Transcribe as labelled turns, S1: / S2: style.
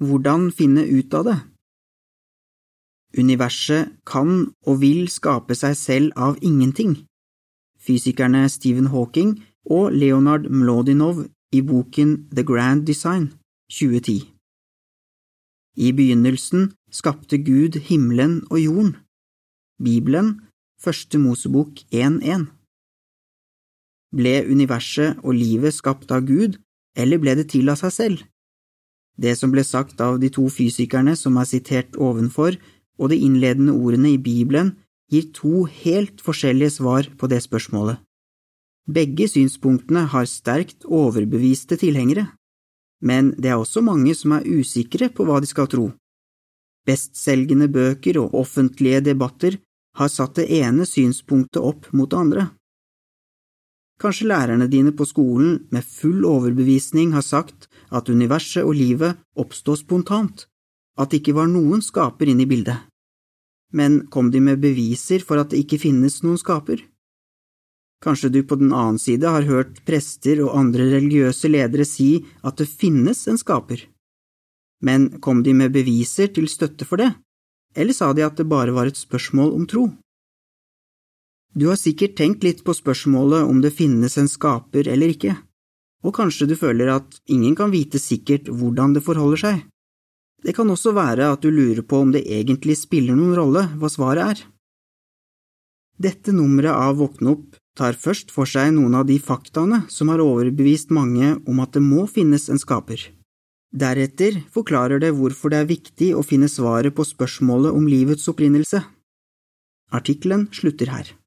S1: Hvordan finne ut av det? Universet kan og vil skape seg selv av ingenting. Fysikerne Stephen Hawking og Leonard Mlodinov i boken The Grand Design, 2010. I begynnelsen skapte Gud himmelen og jorden. Bibelen, Første Mosebok 1.1. Ble universet og livet skapt av Gud, eller ble det til av seg selv? Det som ble sagt av de to fysikerne som er sitert ovenfor, og de innledende ordene i Bibelen, gir to helt forskjellige svar på det spørsmålet. Begge synspunktene har sterkt overbeviste tilhengere, men det er også mange som er usikre på hva de skal tro. Bestselgende bøker og offentlige debatter har satt det ene synspunktet opp mot det andre. Kanskje lærerne dine på skolen med full overbevisning har sagt at universet og livet oppstod spontant, at det ikke var noen skaper inne i bildet. Men kom de med beviser for at det ikke finnes noen skaper? Kanskje du på den annen side har hørt prester og andre religiøse ledere si at det finnes en skaper. Men kom de med beviser til støtte for det, eller sa de at det bare var et spørsmål om tro? Du har sikkert tenkt litt på spørsmålet om det finnes en skaper eller ikke, og kanskje du føler at ingen kan vite sikkert hvordan det forholder seg. Det kan også være at du lurer på om det egentlig spiller noen rolle hva svaret er. Dette nummeret av Våkne opp tar først for seg noen av de faktaene som har overbevist mange om at det må finnes en skaper. Deretter forklarer det hvorfor det er viktig å finne svaret på spørsmålet om livets opprinnelse. Artikkelen slutter her.